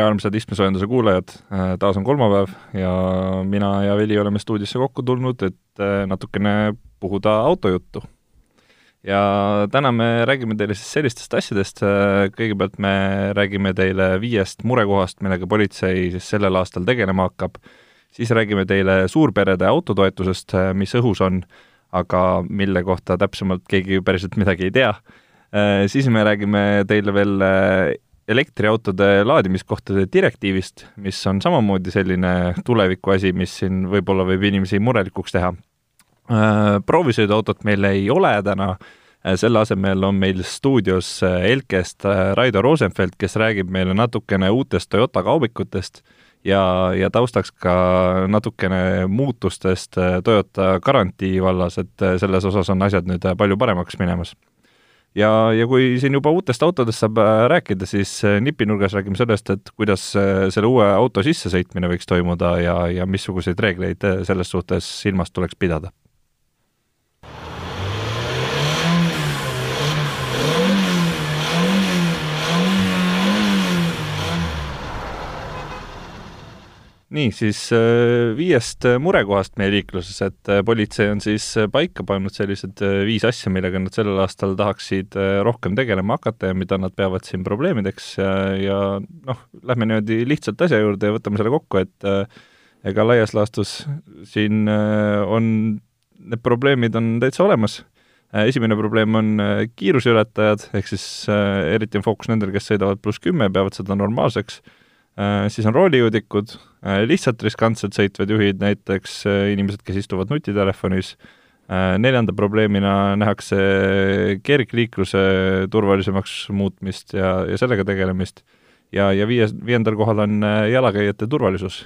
tere, armsad istmesoojenduse kuulajad, äh, taas on kolmapäev ja mina ja Veli oleme stuudiosse kokku tulnud, et äh, natukene puhuda autojuttu. ja täna me räägime teile siis sellistest asjadest, äh, kõigepealt me räägime teile viiest murekohast, millega politsei siis sellel aastal tegelema hakkab, siis räägime teile suurperede autotoetusest, mis õhus on, aga mille kohta täpsemalt keegi ju päriselt midagi ei tea, siis me räägime teile veel elektriautode laadimiskohtade direktiivist, mis on samamoodi selline tuleviku asi, mis siin võib-olla võib inimesi murelikuks teha. Äh, proovisõiduautot meil ei ole täna, äh, selle asemel on meil stuudios äh, Elkest Raido Rosenfeld, kes räägib meile natukene uutest Toyota kaubikutest ja, ja taustaks ka natukene muutustest Toyota garantii vallas, et selles osas on asjad nüüd palju paremaks minemas ja, ja kui siin juba uutest autodest saab äh, rääkida, siis äh, nipinurgas räägime sellest, et kuidas äh, selle uue auto sissesõitmine võiks toimuda ja, ja missuguseid reegleid selles suhtes silmas tuleks pidada nii, siis äh, viiest äh, murekohast meie liikluses, et äh, politsei on siis paika pannud sellised viis asja, millega nad sellel aastal tahaksid rohkem tegelema hakata ja mida nad peavad siin probleemideks ja, ja noh, lähme niimoodi lihtsalt asja juurde ja võtame selle kokku, et ega laias laastus siin on, need probleemid on täitsa olemas. Esimene probleem on kiiruseületajad, ehk siis eriti on fookus nendel, kes sõidavad pluss kümme, peavad seda normaalseks siis on roolijuudikud, äh, lihtsalt riskantselt sõitvad juhid, näiteks äh, inimesed, kes istuvad nutitelefonis, neljanda probleemina nähakse kergliikluse turvalisemaks muutmist ja, ja sellega tegelemist. ja, ja viies, viiendal kohal on jalakäijate turvalisus.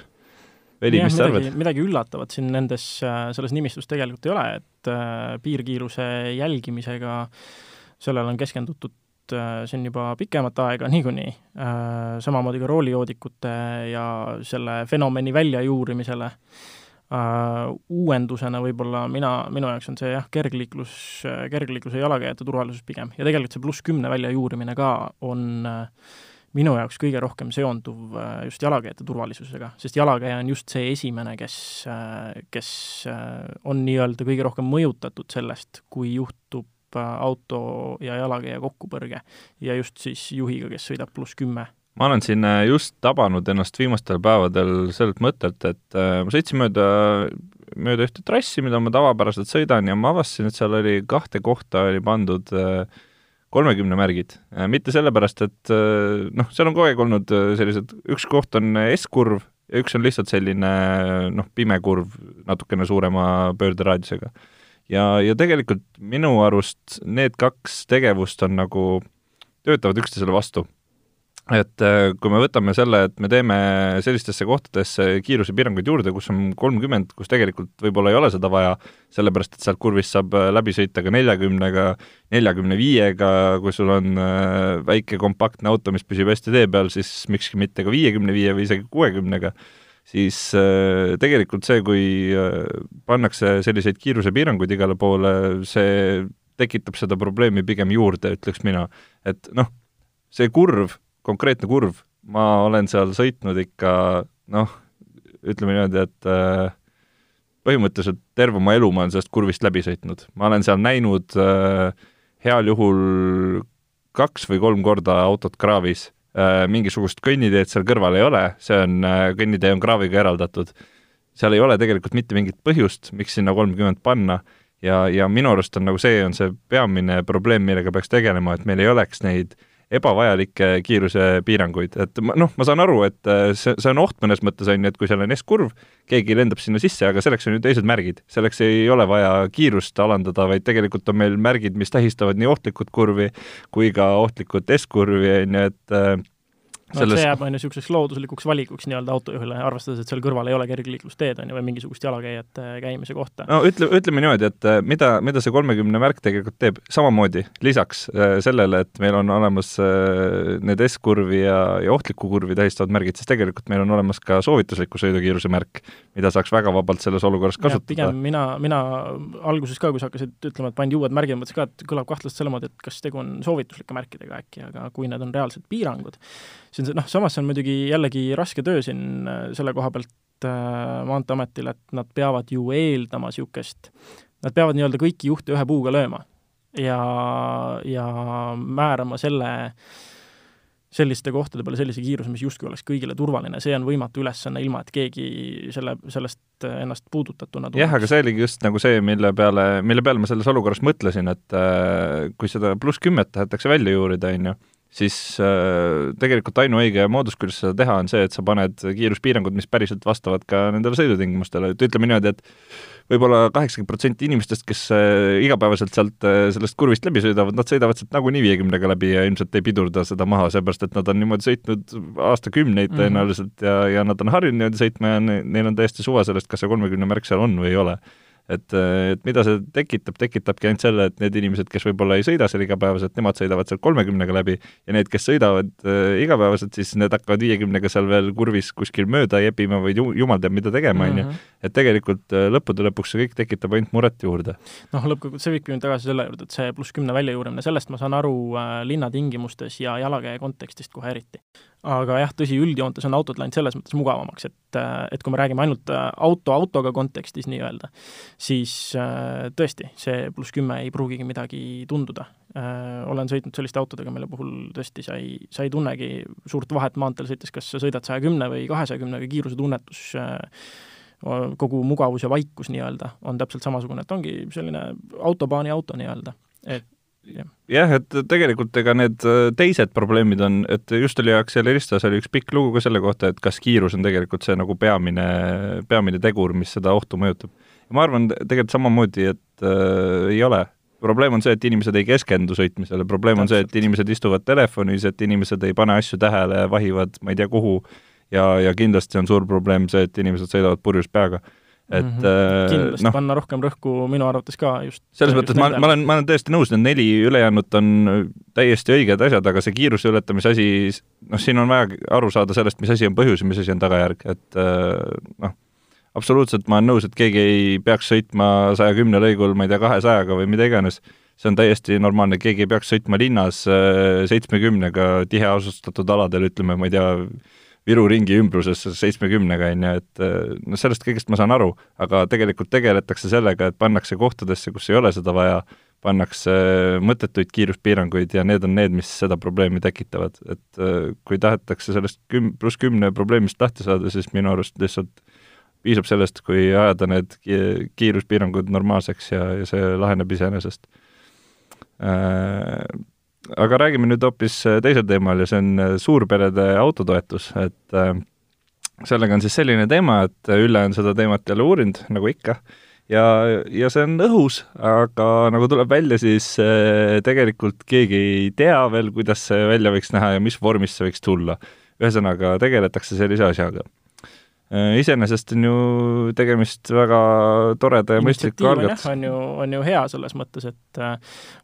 Veli, mis sa arvad? midagi üllatavat siin nendes, selles nimistus tegelikult ei ole, et piirkiiruse jälgimisega sellele on keskendutud Äh, see on juba pikemat aega niikuinii, äh, samamoodi ka roolijoodikute ja selle fenomeni väljajuurimisele. Äh, uuendusena võib-olla mina, minu jaoks on see jah, kergliiklus, kergliikluse ja jalakäijate turvalisus pigem ja tegelikult see pluss kümne väljajuurimine ka on minu jaoks kõige rohkem seonduv just jalakäijate turvalisusega, sest jalakäija on just see esimene, kes, kes on nii-öelda kõige rohkem mõjutatud sellest, kui juhtub auto ja jalakäija kokkupõrge ja just siis juhiga, kes sõidab pluss kümme ma olen siin äh, just tabanud ennast viimastel päevadel sellelt mõttelt, et äh, ma sõitsin mööda, mööda ühte trassi, mida ma tavapäraselt sõidan ja ma avastasin, et seal oli kahte kohta oli pandud äh, kolmekümne märgid. mitte sellepärast, et noh, seal on kogu aeg olnud sellised, üks koht on S-kurv ja üks on lihtsalt selline noh, pime kurv natukene suurema pöörderaadiusega ja, ja tegelikult minu arust need kaks tegevust on nagu, töötavad üksteisele vastu. et äh, kui me võtame selle, et me teeme sellistesse kohtadesse kiirusepiiranguid juurde, kus on kolmkümmend, kus tegelikult võib-olla ei ole seda vaja, sellepärast et sealt kurvist saab äh, läbi sõita ka neljakümnega, neljakümne viiega, kui sul on äh, väike kompaktne auto, mis püsib hästi tee peal, siis mikski mitte ka viiekümne viie või isegi kuuekümnega siis äh, tegelikult see, kui äh, pannakse selliseid kiirusepiiranguid igale poole, see tekitab seda probleemi pigem juurde, ütleks mina. et noh, see kurv, konkreetne kurv, ma olen seal sõitnud ikka noh, ütleme niimoodi, et äh, põhimõtteliselt terve oma elu ma olen sellest kurvist läbi sõitnud. ma olen seal näinud heal juhul kaks või kolm korda autot kraavis Äh, mingisugust kõnniteed seal kõrval ei ole, see on, äh, kõnnitee on kraaviga eraldatud. seal ei ole tegelikult mitte mingit põhjust, miks sinna kolmkümmend panna ja, ja minu arust on nagu see, on see peamine probleem, millega peaks tegelema, et meil ei oleks neid äh, ebavajalikke kiirusepiiranguid, et ma noh, ma saan aru, et äh, see, see on oht mõnes mõttes, on ju, et kui seal on S-kurv, keegi lendab sinna sisse, aga selleks on ju teised märgid. selleks ei ole vaja kiirust alandada, vaid tegelikult on meil märgid, mis tähistavad nii ohtlikut kurvi kui ka ohtlikut S-kurvi, on ju, et äh, no Selles... see jääb, on ju, niisuguseks looduslikuks valikuks nii-öelda autojuhile, arvestades, et seal kõrval ei ole kergliiklusteed, on ju, või mingisugust jalakäijate käimise kohta. no ütle, ütleme niimoodi, et äh, mida, mida see kolmekümne märk tegelikult teeb, samamoodi lisaks äh, sellele, et meil on olemas äh, need S-kurvi ja, ja ohtlikku kurvi tähistavad märgid, siis tegelikult meil on olemas ka soovitusliku sõidukiiruse märk, mida saaks väga vabalt selles olukorras kasutada. pigem mina, mina alguses ka, kui sa hakkasid ütlema, et pandi uued märgid, mõtlesin ka, et kõlab kahtlast selle moodi, et kas tegu on soovituslike märkidega äkki, aga kui need on reaalsed piirangud, see on see, noh, samas see on muidugi jällegi raske töö siin äh, selle koha pealt äh, Maanteeametil, et nad peavad ju eeldama niisugust, nad peavad nii-öelda kõiki juhte ühe puuga lööma ja, ja määrama selle selliste kohtade peale sellise kiiruse, mis justkui oleks kõigile turvaline, see on võimatu ülesanne, ilma et keegi selle, sellest ennast puudutatuna tunneks. jah, aga see oligi just nagu see, mille peale, mille peale ma selles olukorras mõtlesin, et äh, kui seda pluss kümmet tahetakse välja juurida, on ju, siis äh, tegelikult ainuõige moodus, kuidas seda teha, on see, et sa paned kiiruspiirangud, mis päriselt vastavad ka nendele sõidutingimustele, et ütleme niimoodi, et võib-olla kaheksakümmend protsenti inimestest, kes äh, igapäevaselt sealt äh, sellest kurvist läbi sõidavad, nad sõidavad sealt nagunii viiekümnega läbi ja ilmselt ei pidurda seda maha, seepärast et nad on niimoodi sõitnud aastakümneid mm -hmm. tõenäoliselt ja, ja nad on harjunud niimoodi sõitma ja neil on täiesti suva sellest, kas see kolmekümne märk seal on või ei ole et, et mida see tekitab, tekitabki ainult selle, et need inimesed, kes võib-olla ei sõida seal igapäevaselt, nemad sõidavad seal kolmekümnega läbi ja need, kes sõidavad äh, igapäevaselt, siis need hakkavad viiekümnega seal veel kurvis kuskil mööda jepima või ju, jumal teab, mida tegema, on ju. Et tegelikult äh, lõppude lõpuks see kõik tekitab ainult muret juurde. noh, lõppkokkuvõttes see viibki mind tagasi selle juurde, et see pluss kümne väljajuurimine, sellest ma saan aru äh, linnatingimustes ja jalakäija kontekstist kohe eriti aga jah, tõsi, üldjoontes on autod läinud selles mõttes mugavamaks, et, et kui me räägime ainult äh, auto autoga kontekstis nii-öelda, siis äh, tõesti, see pluss kümme ei pruugigi midagi tunduda. Äh, olen sõitnud selliste autodega, mille puhul tõesti sa ei, sa ei tunnegi suurt vahet maanteel sõites, kas sa sõidad saja kümne või kahesaja kümnega, kiirusetunnetus kogu mugavus ja vaikus nii-öelda on täpselt samasugune, et ongi selline autobaani auto nii-öelda, et jah, et tegelikult ega need äh, teised probleemid on, et just oli Aksel Eristas oli üks pikk lugu ka selle kohta, et kas kiirus on tegelikult see nagu peamine, peamine tegur, mis seda ohtu mõjutab. ma arvan tegelikult samamoodi, et äh, ei ole. probleem on see, et inimesed ei keskendu sõitmisele, probleem Täpselt. on see, et inimesed istuvad telefonis, et inimesed ei pane asju tähele, vahivad ma ei tea kuhu, ja, ja kindlasti on suur probleem see, et inimesed sõidavad purjus peaga. Et mm -hmm. kindlasti no, panna rohkem rõhku minu arvates ka just selles mõttes ma, ma olen, ma olen täiesti nõus, need neli ülejäänut on täiesti õiged asjad, aga see kiiruse ületamise asi, noh, siin on vaja aru saada sellest, mis asi on põhjus ja mis asi on tagajärg, et äh, noh, absoluutselt ma olen nõus, et keegi ei peaks sõitma saja kümne lõigul, ma ei tea, kahesajaga või mida iganes, see on täiesti normaalne, keegi ei peaks sõitma linnas seitsmekümnega tiheasustatud aladel, ütleme, ma ei tea, Viru ringi ümbruses seitsmekümnega, on ju, et noh, sellest kõigest ma saan aru, aga tegelikult tegeletakse sellega, et pannakse kohtadesse, kus ei ole seda vaja, pannakse mõttetuid kiiruspiiranguid ja need on need, mis seda probleemi tekitavad, et äh, kui tahetakse sellest küm-, pluss kümne probleemist lahti saada, siis minu arust lihtsalt piisab sellest, kui ajada need kiiruspiirangud normaalseks ja, ja see laheneb iseenesest. Äh, aga räägime nüüd hoopis äh, teisel teemal ja see on äh, suurperede autotoetus, et äh, sellega on siis selline teema, et Ülle on seda teemat jälle uurinud, nagu ikka, ja, ja see on õhus, aga nagu tuleb välja, siis tegelikult keegi ei tea veel, kuidas see välja võiks näha ja mis vormis see võiks tulla. ühesõnaga, tegeletakse sellise asjaga iseenesest on ju tegemist väga toreda ja mõistliku algatusega. on ju, on ju hea selles mõttes, et äh,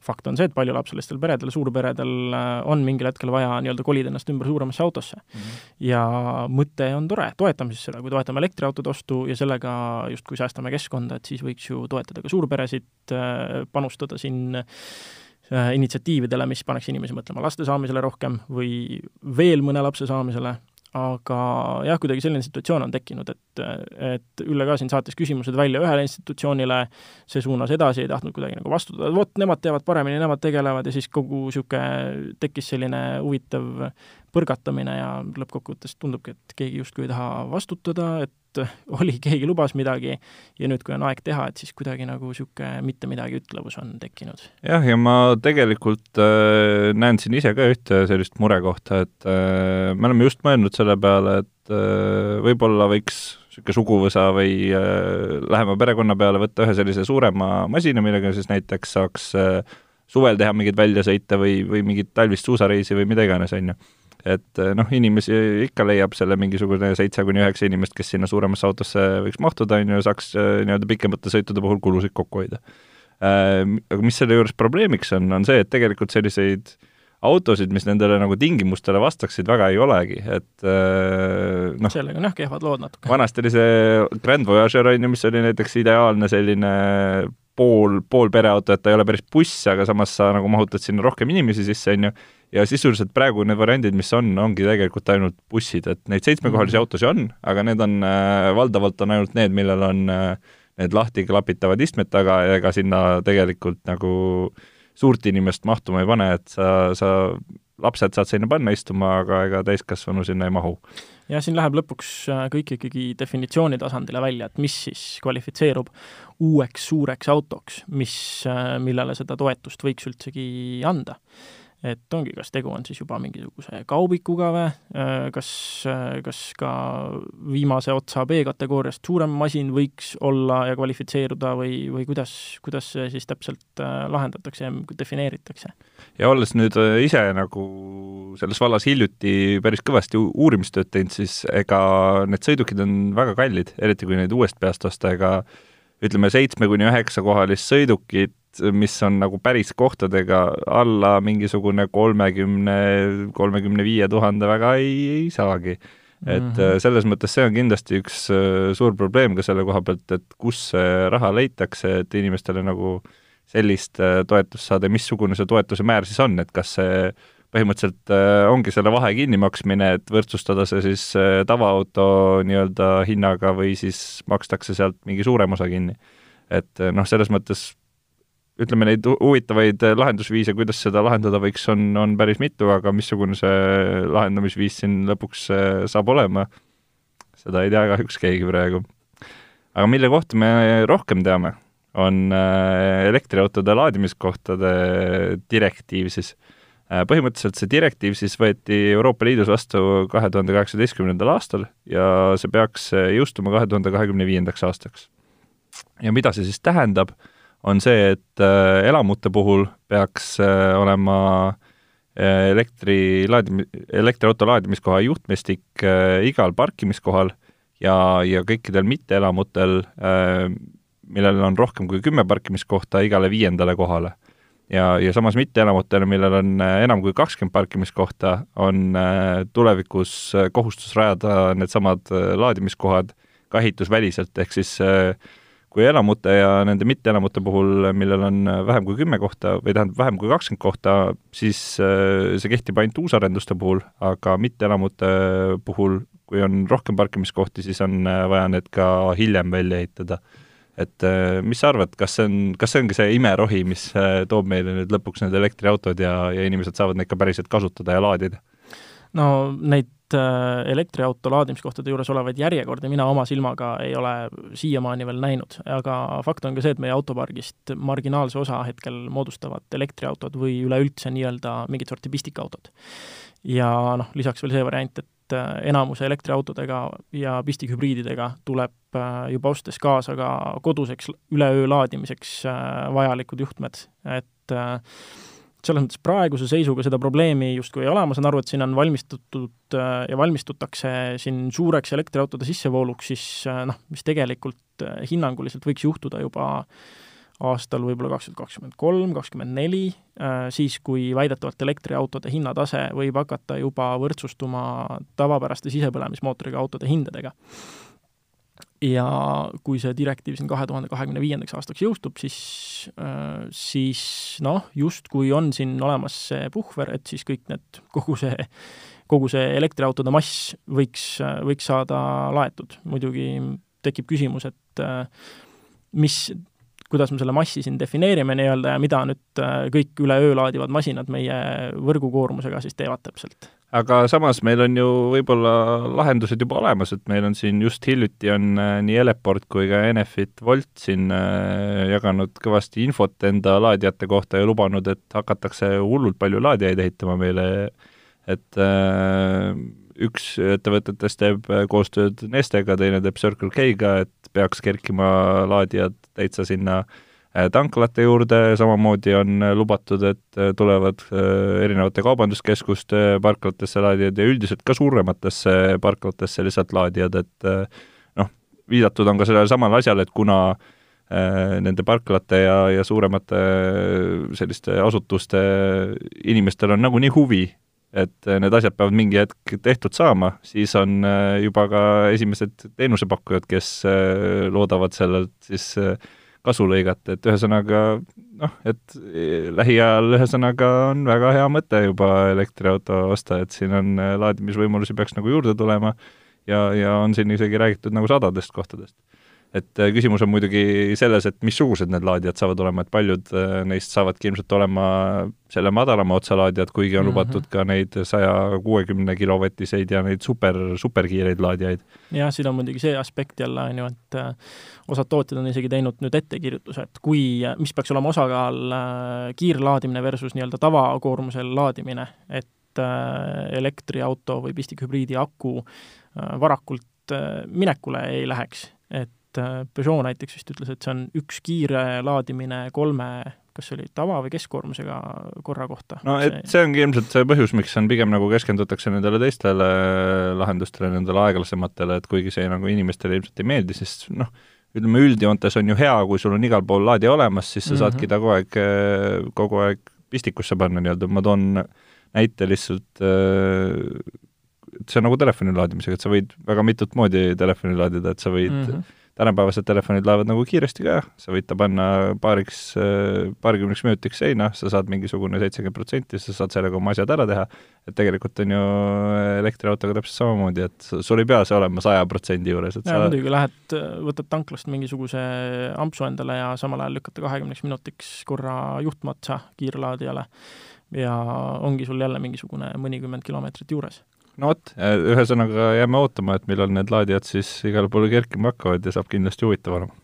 fakt on see, et paljulapselistel peredel, suurperedel äh, on mingil hetkel vaja nii-öelda kolida ennast ümber suuremasse autosse mm. -hmm. ja mõte on tore, toetame siis seda, kui toetame elektriautode ostu ja sellega justkui säästame keskkonda, et siis võiks ju toetada ka suurperesid, panustada siin initsiatiividele, mis paneks inimesi mõtlema laste saamisele rohkem või veel mõne lapse saamisele, aga jah, kuidagi selline situatsioon on tekkinud, et, et Ülle ka siin saates küsimused välja ühele institutsioonile, see suunas edasi, ei tahtnud kuidagi nagu vastutada, vot nemad teavad paremini, nemad tegelevad ja siis kogu niisugune tekkis selline huvitav põrgatamine ja lõppkokkuvõttes tundubki, et keegi justkui ei taha vastutada, et oli, keegi lubas midagi ja nüüd, kui on aeg teha, et siis kuidagi nagu niisugune mitte midagi ütlevus on tekkinud. jah, ja ma tegelikult äh, näen siin ise ka ühte sellist murekohta, et äh, me oleme just mõelnud selle peale, et äh, võib-olla võiks niisugune suguvõsa või äh, lähema perekonna peale võtta ühe sellise suurema masina, millega siis näiteks saaks äh, suvel teha mingeid väljasõite või, või mingit talvist suusareisi või mida iganes, on ju et äh, noh, inimesi ikka leiab selle mingisugune seitse kuni üheksa inimest, kes sinna suuremasse autosse võiks mahtuda, on ju, saaks nii-öelda pikemate sõitude puhul kulusid kokku hoida. Aga mis selle juures probleemiks on, on see, et tegelikult selliseid autosid, mis nendele nagu tingimustele vastaksid, väga ei olegi, et noh sellega on jah kehvad lood natuke. vanasti oli see Grand Voyager, on ju, mis oli näiteks ideaalne selline pool, pool pereauto, et ta ei ole päris buss, aga samas sa nagu mahutad sinna rohkem inimesi sisse, on ju, ja sisuliselt praegu need variandid, mis on, ongi tegelikult ainult bussid, et neid seitsmekohalisi -hmm. autosid on, aga need on äh,, valdavalt on ainult need, millel on äh, need lahti klapitavad istmed taga ja ega sinna tegelikult nagu suurt inimest mahtuma ei pane, et sa, sa lapsed saad sinna panna istuma, aga ega täiskasvanu sinna ei mahu. Jah, siin läheb lõpuks äh, kõik ikkagi definitsiooni tasandile välja, et mis siis kvalifitseerub uueks suureks autoks, mis, äh, millele seda toetust võiks üldsegi anda et ongi, kas tegu on siis juba mingisuguse kaubikuga või, äh, kas, äh, kas ka viimase otsa B-kategooriast suurem masin võiks olla ja kvalifitseeruda või, või kuidas, kuidas see siis täpselt äh, lahendatakse ja defineeritakse? ja olles nüüd ise nagu selles vallas hiljuti päris kõvasti uurimistööd teinud, siis ega need sõidukid on väga kallid, eriti kui neid uuest peast osta, ega ütleme, seitsme kuni üheksa kohalist sõidukit mis on nagu päris kohtadega alla mingisugune kolmekümne, kolmekümne viie tuhande väga ei, ei saagi. et mm -hmm. selles mõttes see on kindlasti üks äh, suur probleem ka selle koha pealt, et kus see raha leitakse, et inimestele nagu sellist äh, toetust saada missugune see toetuse määr siis on, et kas see põhimõtteliselt ongi selle vahe kinnimaksmine, et võrdsustada see siis tavaauto nii-öelda hinnaga või siis makstakse sealt mingi suurem osa kinni. et noh, selles mõttes ütleme, neid huvitavaid äh, lahendusviise, kuidas seda lahendada võiks, on, on päris mitu, aga missugune see lahendamisviis siin lõpuks äh, saab olema, seda ei tea kahjuks keegi praegu. aga mille kohta me rohkem teame, on äh, elektriautode laadimiskohtade direktiiv siis. põhimõtteliselt see direktiiv siis võeti Euroopa Liidus vastu kahe tuhande kaheksateistkümnendal aastal ja see peaks jõustuma kahe tuhande kahekümne viiendaks aastaks. ja mida see siis tähendab on see, et äh, elamute puhul peaks äh, olema äh, elektri laadimi-, elektriauto laadimiskoha juhtmestik igal parkimiskohal ja, ja kõikidel mitteelamutel, millel on rohkem kui kümme parkimiskohta, igale viiendale kohale. ja, ja samas mitteelamutel, millel on enam kui kakskümmend parkimiskohta, on tulevikus kohustus rajada needsamad laadimiskohad ka ehitusväliselt, ehk siis äh, kui elamute ja nende mitteelamute puhul, millel on vähem kui kümme kohta või tähendab, vähem kui kakskümmend kohta, siis äh, see kehtib ainult uusarenduste puhul, aga mitteelamute puhul, kui on rohkem parkimiskohti, siis on äh, vaja need ka hiljem välja ehitada. et äh, mis sa arvad, kas see on, kas see ongi see imerohi, mis toob meile nüüd lõpuks need elektriautod ja, ja inimesed saavad neid ka päriselt kasutada ja laadida? no neid Äh, elektriauto laadimiskohtade juures olevaid järjekordi mina oma silmaga ei ole siiamaani veel näinud, aga fakt on ka see, et meie autopargist marginaalse osa hetkel moodustavad elektriautod või üleüldse nii-öelda mingit sorti pistikautod. ja noh, lisaks veel see variant, et äh, enamuse elektriautodega ja pistikhübriididega tuleb äh, juba ostes kaasa ka koduseks üleöö laadimiseks vajalikud juhtmed, et selles mõttes praeguse seisuga seda probleemi justkui ei ole, ma saan aru, et siin on valmistatud äh, ja valmistutakse siin suureks elektriautode sissevooluks, siis äh, noh, mis tegelikult äh, hinnanguliselt võiks juhtuda juba aastal võib-olla kaks tuhat kakskümmend kolm, kakskümmend neli, siis kui väidetavalt elektriautode hinnatase võib hakata juba võrdsustuma tavapäraste sisepõlemismootoriga autode hindadega ja kui see direktiiv siin kahe tuhande kahekümne viiendaks aastaks jõustub, siis, äh, siis noh, justkui on siin olemas see puhver, et siis kõik need, kogu see, kogu see elektriautode mass võiks, võiks saada laetud. muidugi tekib küsimus, et äh, mis, kuidas me selle massi siin defineerime nii-öelda ja mida nüüd äh, kõik üleöö laadivad masinad meie võrgukoormusega siis teevad täpselt aga samas meil on ju võib-olla lahendused juba olemas, et meil on siin just hiljuti on äh, nii Eleport kui ka Enefit Volt siin äh, jaganud kõvasti infot enda laadijate kohta ja lubanud, et hakatakse hullult palju laadijaid ehitama meile, et äh, üks ettevõtetest teeb koostööd Nestega, teine teeb Circle K-ga, et peaks kerkima laadijad täitsa sinna tanklate juurde, samamoodi on lubatud, et tulevad erinevate kaubanduskeskuste parklatesse laadijad ja üldiselt ka suurematesse parklatesse lihtsalt laadijad, et noh, viidatud on ka sellele samale asjale, et kuna nende parklate ja, ja suuremate selliste asutuste inimestel on nagunii huvi et äh, need asjad peavad mingi hetk tehtud saama, siis on äh, juba ka esimesed teenusepakkujad, kes äh, loodavad sellelt siis kasu lõigata, et ühesõnaga noh, et lähiajal ühesõnaga on väga hea mõte juba elektriauto osta, et siin on laadimisvõimalusi peaks nagu juurde tulema ja, ja on siin isegi räägitud nagu sadadest kohtadest et äh, küsimus on muidugi selles, et missugused need laadijad saavad olema, et paljud äh, neist saavadki ilmselt olema selle madalama otsa laadijad, kuigi on mm -hmm. lubatud ka neid saja kuuekümne kilovatiseid ja neid super, superkiireid laadijaid. jah, siin on muidugi see aspekt jälle, on ju, et äh, osad tootjad on isegi teinud nüüd ettekirjutuse, et kui, mis peaks olema osakaal kiirlaadimine versus nii-öelda tavakoormusel laadimine, et elektriauto või pistikhübriidi aku varakult minekule ei läheks, et et äh, Peugeot näiteks vist ütles, et see on üks kiire laadimine kolme kas see oli tava- või keskkoormusega korra kohta? no et see, ongi ilmselt see põhjus, miks on pigem nagu keskendutakse nendele teistele lahendustele, nendele aeglasematele, et kuigi see nagu inimestele ilmselt ei meeldi, siis noh, ütleme üldjoontes on ju hea, kui sul on igal pool laadija olemas, siis sa mm -hmm. saadki ta kogu aeg, kogu aeg pistikusse panna nii-öelda, ma toon näite lihtsalt see on nagu telefoni laadimisega, et sa võid väga mitut moodi telefoni laadida, et sa võid mm -hmm tänapäevased telefonid lähevad nagu kiiresti ka, sa võid ta panna paariks, paarikümneks minutiks seina, sa saad mingisugune seitsekümmend protsenti, sa saad sellega oma asjad ära teha, et tegelikult on ju elektriautoga täpselt samamoodi, et sul ei pea see olema saja protsendi juures, et ja, sa muidugi, lähed, võtad tanklast mingisuguse ampsu endale ja samal ajal lükkad ta kahekümneks minutiks korra juhtme otsa kiirlaadijale. Ja ongi sul jälle mingisugune mõnikümmend kilomeetrit juures no vot, ühesõnaga jääme ootama, et millal need laadijad siis igale poole kerkima hakkavad ja saab kindlasti huvitav olema.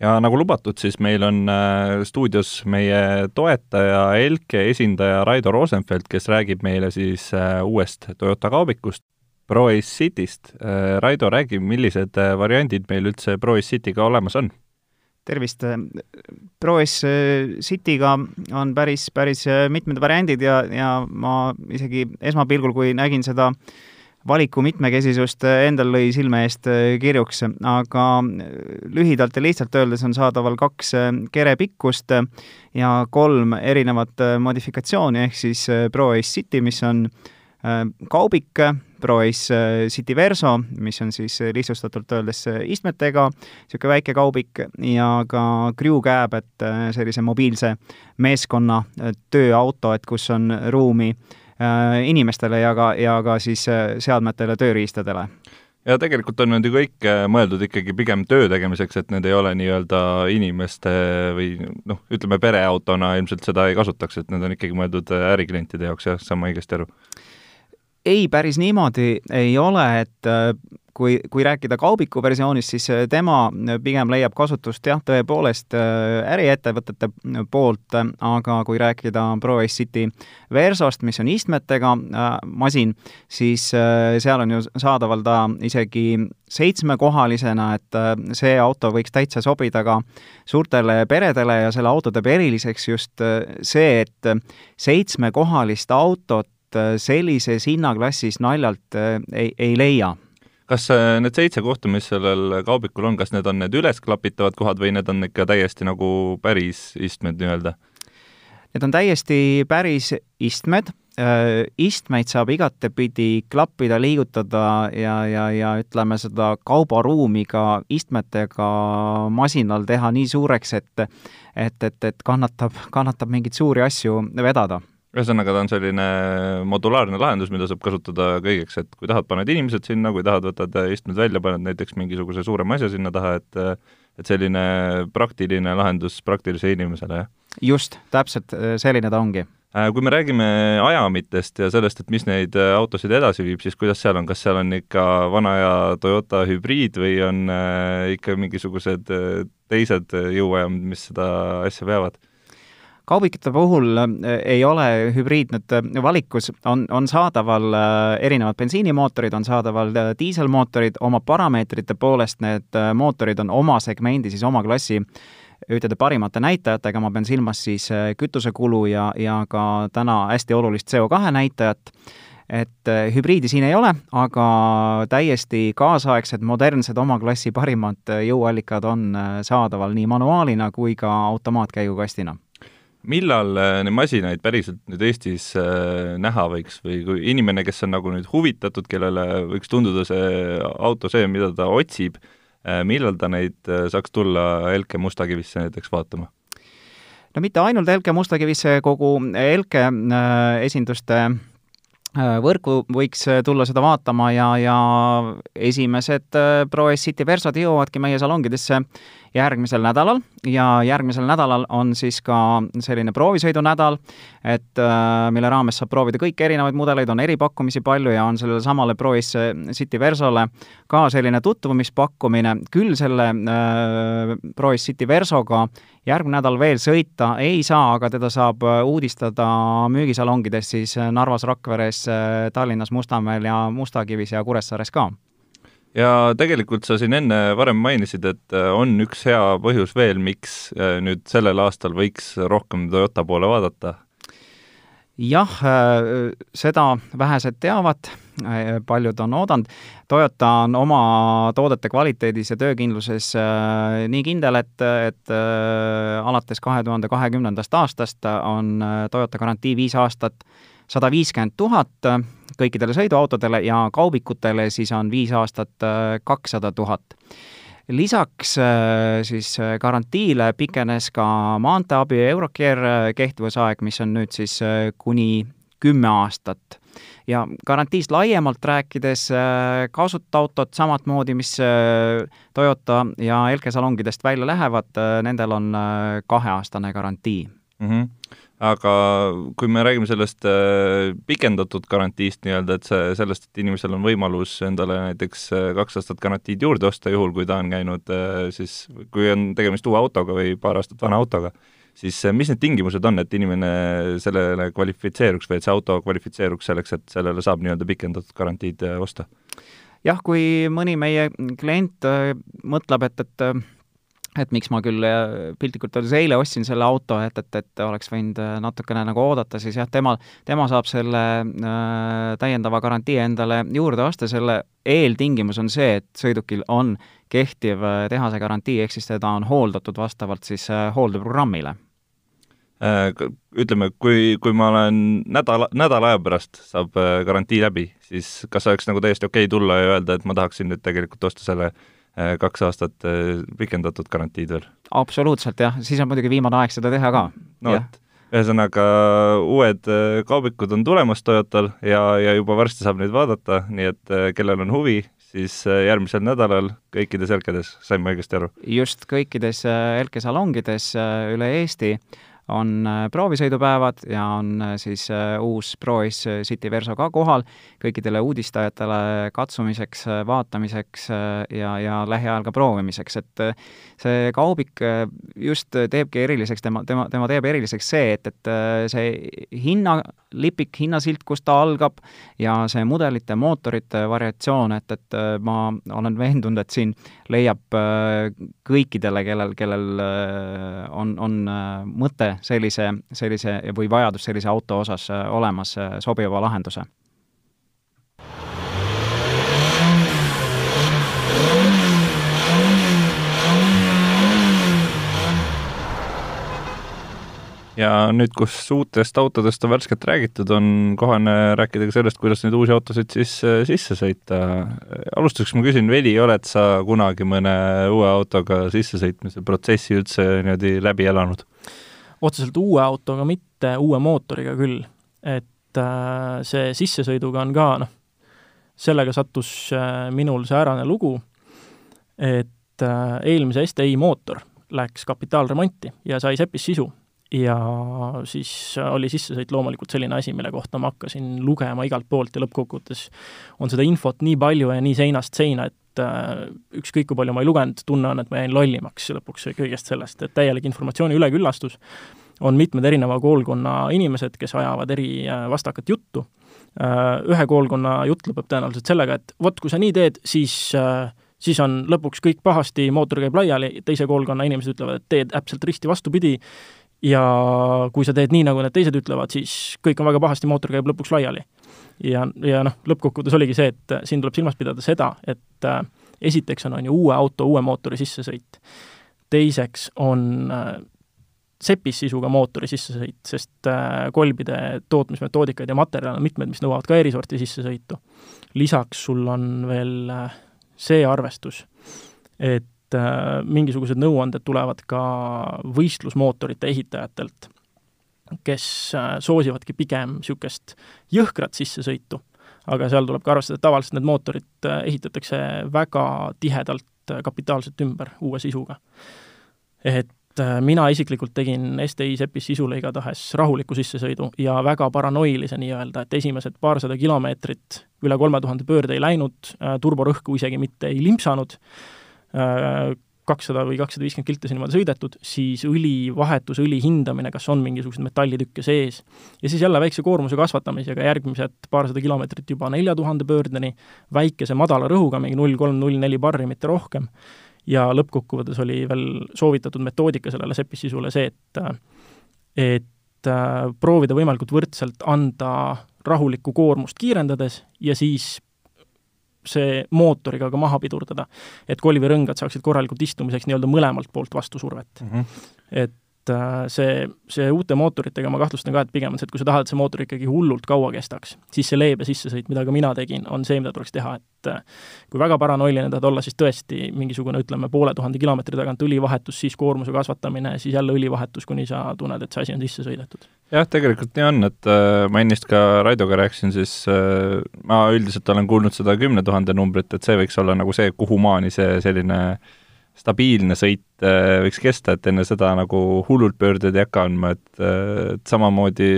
ja nagu lubatud, siis meil on äh, stuudios meie toetaja, Elke esindaja Raido Rosenfeld, kes räägib meile siis äh, uuest Toyota kaubikust, Pro-Ace Cityst. Äh, Raido, räägi, millised äh, variandid meil üldse Pro-Ace Cityga olemas on? tervist! Pro-Ace Cityga on päris, päris mitmed variandid ja, ja ma isegi esmapilgul, kui nägin seda valiku mitmekesisust, endal lõi silme eest kirjuks, aga lühidalt ja lihtsalt öeldes on saadaval kaks kerepikkust ja kolm erinevat modifikatsiooni, ehk siis Pro-Ace City, mis on kaubik, Proace äh, City Verso, mis on siis äh, lihtsustatult öeldes äh, istmetega, niisugune väike kaubik ja ka Crew Cab, et sellise mobiilse meeskonna tööauto, et kus on ruumi inimestele ja ka, ja ka siis seadmetele, tööriistadele ja tegelikult on need ju kõik mõeldud ikkagi pigem töö tegemiseks, et need ei ole nii-öelda inimeste või noh, ütleme pereautona ilmselt seda ei kasutaks, et need on ikkagi mõeldud äriklientide jaoks, jah, saan ma õigesti aru? Ei, päris niimoodi ei ole, et äh, kui, kui rääkida kaubiku versioonist, siis äh, tema äh, pigem leiab kasutust jah, tõepoolest äriettevõtete poolt, aga kui rääkida Pro-Ace City Versost, mis on istmetega masin, siis seal on ju saadaval ta isegi seitsmekohalisena, et see auto võiks täitsa sobida ka suurtele peredele ja selle auto teeb eriliseks just see, et seitsmekohalist autot sellises hinnaklassis naljalt äh, ei, ei leia. Kas äh, need seitse kohta, mis sellel kaubikul on, kas need on need ülesklapitavad kohad või need on ikka täiesti nagu päris istmed nii-öelda? Need on täiesti päris istmed, istmeid saab igatepidi klappida, liigutada ja, ja, ja ütleme, seda kaubaruumi ka istmetega masinal teha nii suureks, et et, et, et kannatab, kannatab mingeid suuri asju vedada ühesõnaga, ta on selline modulaarne lahendus, mida saab kasutada kõigeks, et kui tahad, paned inimesed sinna, kui tahad, võtad istmed välja, paned näiteks mingisuguse suurema asja sinna taha, et et selline praktiline lahendus praktilisele inimesele, jah? just, täpselt selline ta ongi äh, kui me räägime ajamitest ja sellest, et mis neid äh, autosid edasi viib, siis kuidas seal on, kas seal on ikka vana aja Toyota hübriid või on äh, ikka mingisugused teised jõuajamad, mis seda asja veavad? Kaubikute puhul ei ole hübriid nüüd valikus, on, on saadaval erinevad bensiinimootorid, on saadaval diiselmootorid, oma parameetrite poolest need mootorid on oma segmendi, siis oma klassi ühtede parimate näitajatega, ma pean silmas siis kütusekulu ja, ja ka täna hästi olulist CO2 näitajat. Et äh, hübriidi siin ei ole, aga täiesti kaasaegsed, modernsed oma klassi parimad äh, jõuallikad on äh, saadaval nii manuaalina kui ka automaatkäigukastina millal neid masinaid päriselt nüüd Eestis näha võiks või kui inimene, kes on nagu nüüd huvitatud, kellele võiks tunduda see auto see, mida ta otsib, millal ta neid saaks tulla Elke Mustakivisse näiteks vaatama? no mitte ainult Elke Mustakivisse, kogu Elke esinduste Äh, võrku võiks äh, tulla seda vaatama ja, ja esimesed äh, Pro-S City Versad jõuavadki meie salongidesse järgmisel nädalal. Ja järgmisel nädalal on siis ka selline proovisõidunädal, et mille raames saab proovida kõiki erinevaid mudeleid, on eripakkumisi palju ja on sellele samale Pro-S City Versole ka selline tutvumispakkumine, küll selle äh, Pro-S City Versoga järgmine nädal veel sõita ei saa, aga teda saab uudistada müügisalongides siis Narvas, Rakveres, Tallinnas, Mustamäel ja Mustakivis ja Kuressaares ka ja tegelikult sa siin enne varem mainisid, et äh, on üks hea põhjus veel, miks äh, nüüd sellel aastal võiks rohkem Toyota poole vaadata. jah, äh, seda vähesed teavad, paljud on oodanud. Toyota on oma toodete kvaliteedis ja töökindluses nii kindel, et, et alates kahe tuhande kahekümnendast aastast on Toyota garantii viis aastat sada viiskümmend tuhat äh, kõikidele sõiduautodele ja kaubikutele siis on viis aastat äh, kakssada tuhat. lisaks äh, siis garantiile pikenes ka maanteeabi Eurocare kehtivusaeg, mis on nüüd siis kuni kümme aastat ja garantiist laiemalt rääkides, kasutuautod samamoodi, mis Toyota ja Elke salongidest välja lähevad, nendel on kaheaastane garantii mm. -hmm aga kui me räägime sellest äh, pikendatud garantiist nii-öelda, et see, sellest, et inimesel on võimalus endale näiteks äh, kaks aastat garantiid juurde osta, juhul kui ta on käinud äh, siis, kui on tegemist uue autoga või paar aastat vana autoga, siis mis need tingimused on, et inimene sellele kvalifitseeruks või et see auto kvalifitseeruks selleks, et sellele saab nii-öelda pikendatud garantiid osta? jah, kui mõni meie klient mõtleb, et, et et miks ma küll äh, piltlikult öeldes eile ostsin selle auto, et, et, et oleks võinud äh, natukene nagu oodata, siis jah, tema, tema saab selle äh, täiendava garantii endale juurde osta, selle eeltingimus on see, et sõidukil on kehtiv äh, tehase garantii, ehk siis teda on hooldatud vastavalt siis äh, hooldeprogrammile äh,. Ütleme, kui, kui ma olen nädala, nädala aja pärast saab garantii läbi, siis kas oleks nagu täiesti okei okay tulla ja öelda, et ma tahaksin nüüd tegelikult osta selle äh, Äh, kaks aastat äh, pikendatud garantiid veel. absoluutselt jah, siis on muidugi viimane aeg seda teha ka. no vot, ühesõnaga uued äh, kaubikud on tulemas Toyotal ja, ja juba varsti saab neid vaadata, nii et kellel on huvi, siis järgmisel nädalal kõikides Elkedes, sain ma õigesti aru? just, kõikides Elke salongides üle Eesti on äh, proovisõidupäevad ja on äh, siis äh, uus Prois City Verso ka kohal. Kõikidele uudistajatele katsumiseks, vaatamiseks ja, ja lähiajal ka proovimiseks, et see kaubik just teebki eriliseks, tema, tema, tema teeb eriliseks see, et, et see hinnalipik, hinnasilt, kust ta algab, ja see mudelite, mootorite variatsioon, et, et ma olen veendunud, et siin leiab kõikidele, kellel, kellel on, on mõte sellise, sellise või vajadus sellise auto osas äh, olemas äh, sobiva lahenduse ja nüüd, kus uutest autodest on värskelt räägitud, on kohane rääkida ka sellest, kuidas neid uusi autosid siis äh, sisse sõita. alustuseks ma küsin, Veli, oled sa kunagi mõne uue autoga sissesõitmise protsessi üldse niimoodi läbi elanud? Otseselt uue autoga mitte, uue mootoriga küll. et äh, see sissesõiduga on ka noh, sellega sattus äh, minul säärane lugu, et äh, eelmise STi mootor läks kapitaalremonti ja sai sepis sisu ja siis oli sissesõit loomulikult selline asi, mille kohta ma hakkasin lugema igalt poolt ja lõppkokkuvõttes on seda infot nii palju ja nii seinast seina, et äh, ükskõik kui palju ma ei lugenud, tunne on, et ma jäin lollimaks lõpuks kõigest sellest, et täielik informatsiooni üleküllastus on mitmed erineva koolkonna inimesed, kes ajavad eri vastakat juttu. Ühe koolkonna jutt lõpeb tõenäoliselt sellega, et vot, kui sa nii teed, siis siis on lõpuks kõik pahasti, mootor käib laiali, teise koolkonna inimesed ütlevad, et teed täpselt risti vastupidi, ja kui sa teed nii, nagu need teised ütlevad, siis kõik on väga pahasti, mootor käib lõpuks laiali. Ja, ja noh, lõppkokkuvõttes oligi see, et siin tuleb silmas pidada seda, et äh, esiteks on, on ju uue auto uue mootori sissesõit. teiseks on äh, sepis sisuga mootori sissesõit, sest äh, kolbide tootmismetoodikaid ja materjale on mitmed, mis nõuavad ka erisorti sissesõitu. lisaks sul on veel äh, see arvestus, et äh, mingisugused nõuanded tulevad ka võistlusmootorite ehitajatelt, kes äh, soosivadki pigem niisugust jõhkrat sissesõitu. aga seal tuleb ka arvestada, et tavaliselt need mootorid äh, ehitatakse väga tihedalt äh, kapitaalselt ümber uue sisuga. et mina isiklikult tegin STI sepis sisule igatahes rahuliku sissesõidu ja väga paranoilise nii-öelda, et esimesed paarsada kilomeetrit üle kolme tuhande pöörde ei läinud, turborõhku isegi mitte ei limpsanud, kakssada või kakssada viiskümmend kilti niimoodi sõidetud, siis õli vahetus, õli hindamine, kas on mingisuguseid metallitükke sees, ja siis jälle väikse koormuse kasvatamisega järgmised paarsada kilomeetrit juba nelja tuhande pöördeni, väikese madala rõhuga, mingi null kolm, null neli barri, mitte rohkem, ja lõppkokkuvõttes oli veel soovitatud metoodika sellele sepissisule see, et et äh, proovida võimalikult võrdselt anda rahulikku koormust kiirendades ja siis see mootoriga ka maha pidurdada. et kolvirõngad saaksid korralikult istumiseks nii-öelda mõlemalt poolt vastusurvet mm. -hmm. et äh, see, see uute mootoritega ma kahtlustan ka, et pigem on see, et kui sa tahad, et see mootor ikkagi hullult kaua kestaks, siis see leebe sissesõit, mida ka mina tegin, on see, mida tuleks teha, et äh, kui väga paranoiline tahad olla, siis tõesti mingisugune, ütleme, poole tuhande kilomeetri tagant õlivahetus, siis koormuse kasvatamine, siis jälle õlivahetus, kuni sa tunned, et see asi on sisse sõidetud. Jah, tegelikult nii on, et äh, ma ennist ka Raidoga rääkisin, siis äh, ma üldiselt olen kuulnud seda kümne tuhande numbrit, et see võiks olla nagu see, kuhumaani see selline stabiilne sõit äh, võiks kesta, et enne seda nagu hullult pöördeid ei hakka andma, et, äh, et samamoodi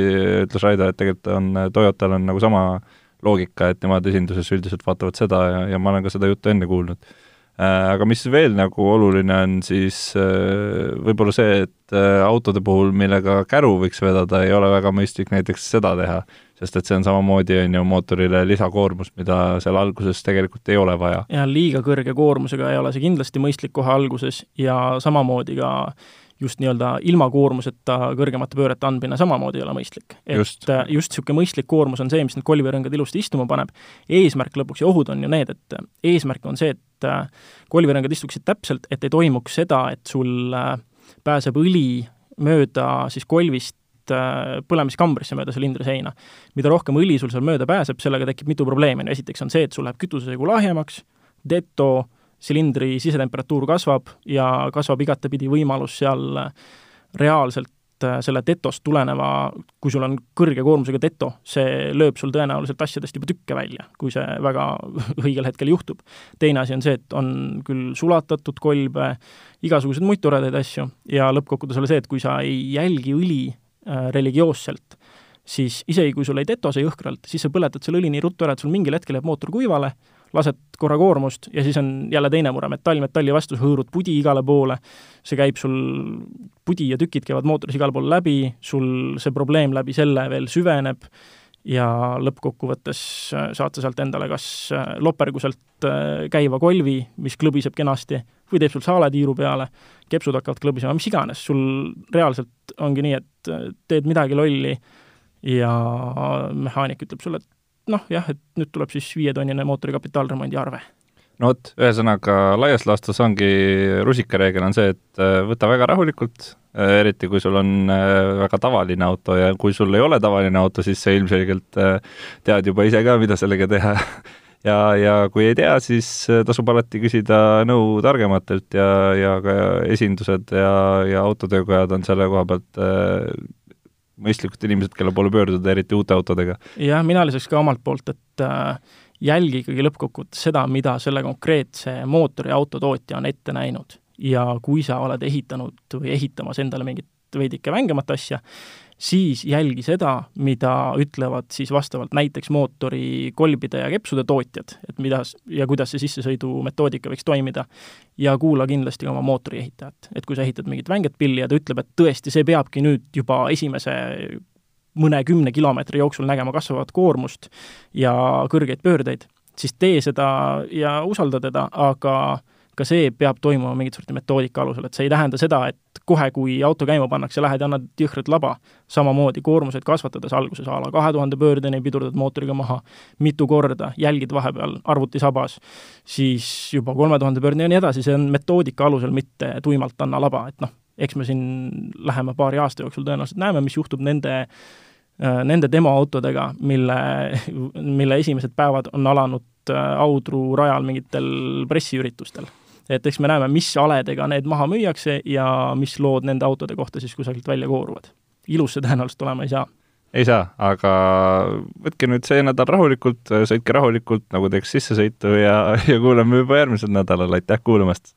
ütles Raido, et tegelikult on, Toyotal on nagu sama loogika, et nemad esinduses üldiselt vaatavad seda ja, ja ma olen ka seda juttu enne kuulnud. Äh, aga mis veel nagu oluline on, siis äh, võib-olla see, et äh, autode puhul, millega käru võiks vedada, ei ole väga mõistlik näiteks seda teha, sest et see on samamoodi, on ju, mootorile lisakoormus, mida seal alguses tegelikult ei ole vaja. ja liiga kõrge koormusega ei ole see kindlasti mõistlik kohe alguses ja samamoodi ka just nii-öelda ilma koormuseta kõrgemate pöörete andmine samamoodi ei ole mõistlik. et just, äh, niisugune mõistlik koormus on see, mis need kolvirõngad ilusti istuma paneb. eesmärk lõpuks ja ohud on ju need, et äh, eesmärk on see, et äh, kolvirõngad istuksid täpselt, et ei toimuks seda, et sul pääseb õli mööda siis kolvist põlemiskambrisse mööda silindri seina. mida rohkem õli sul seal mööda pääseb, sellega tekib mitu probleemi, no esiteks on see, et sul läheb kütusesegu lahjemaks, deto, silindri sisetemperatuur kasvab ja kasvab igatepidi võimalus seal reaalselt äh, selle detost tuleneva, kui sul on kõrge koormusega deto, see lööb sul tõenäoliselt asjadest juba tükke välja, kui see väga õigel hetkel juhtub. teine asi on see, et on küll sulatatud kolbe, igasuguseid muid toredaid asju ja lõppkokkuvõttes oli see, et kui sa ei jälgi õli äh, religioosselt, siis isegi kui sul ei detose jõhkralt, siis sa põletad selle õli nii ruttu ära, et sul mingil hetkel jääb mootor kuivale, lased korra koormust ja siis on jälle teine mure, metall metalli vastu, sa hõõrud pudi igale poole, see käib sul, pudi ja tükid käivad mootoris igale poole läbi, sul see probleem läbi selle veel süveneb ja lõppkokkuvõttes äh, saad sa sealt endale kas äh, loperguselt äh, käiva kolvi, mis klõbiseb kenasti, või teeb sul saaletiiru peale, kepsud hakkavad klõbisema, mis iganes, sul reaalselt ongi nii, et teed midagi lolli ja mehaanik ütleb sulle, et noh, jah, et nüüd tuleb siis viietonnine mootori kapitaalremondi arve. no vot, ühesõnaga laias laastus ongi rusikareegel on see, et äh, võta väga rahulikult, äh, eriti kui sul on äh, väga tavaline auto ja kui sul ei ole tavaline auto, siis sa ilmselgelt tead juba ise ka, mida sellega teha ja, ja kui ei tea, siis tasub alati küsida nõu targematelt ja, ja ka esindused ja, ja autotöökojad on selle koha pealt mõistlikud inimesed, kelle poole pöörduda, eriti uute autodega. jah, mina lisaks ka omalt poolt, et äh, jälgi ikkagi lõppkokkuvõttes seda, mida selle konkreetse mootori autotootja on ette näinud. ja kui sa oled ehitanud või ehitamas endale mingit veidike vängemat asja, siis jälgi seda, mida ütlevad siis vastavalt näiteks mootori kolbide ja kepsude tootjad, et mida ja kuidas see sissesõidumetoodika võiks toimida. ja kuula kindlasti oma mootoriehitajat, et kui sa ehitad mingit vänget pilli ja ta ütleb, et tõesti, see peabki nüüd juba esimese mõnekümne kilomeetri jooksul nägema kasvavat koormust ja kõrgeid pöördeid, siis tee seda ja usalda teda, aga ka see peab toimuma mingit sorti metoodika alusel, et see ei tähenda seda, et kohe, kui auto käima pannakse, lähed ja annad jõhkrat laba. samamoodi koormuseid kasvatades alguses a la kahe tuhande pöördeni pidurdad mootoriga maha mitu korda, jälgid vahepeal arvutisabas, siis juba kolme tuhande pöördeni ja nii edasi, see on metoodika alusel, mitte tuimalt anna laba, et noh, eks me siin lähema paari aasta jooksul tõenäoliselt näeme, mis juhtub nende nende demoautodega, mille, mille esimesed päevad on alanud Audru rajal mingitel pressiüritustel et eks me näeme, mis aledega need maha müüakse ja mis lood nende autode kohta siis kusagilt välja kooruvad. ilus see tõenäoliselt olema ei saa. ei saa, aga võtke nüüd see nädal rahulikult, sõitke rahulikult, nagu teeks sissesõitu ja, ja kuuleme juba järgmisel nädalal, aitäh kuulamast!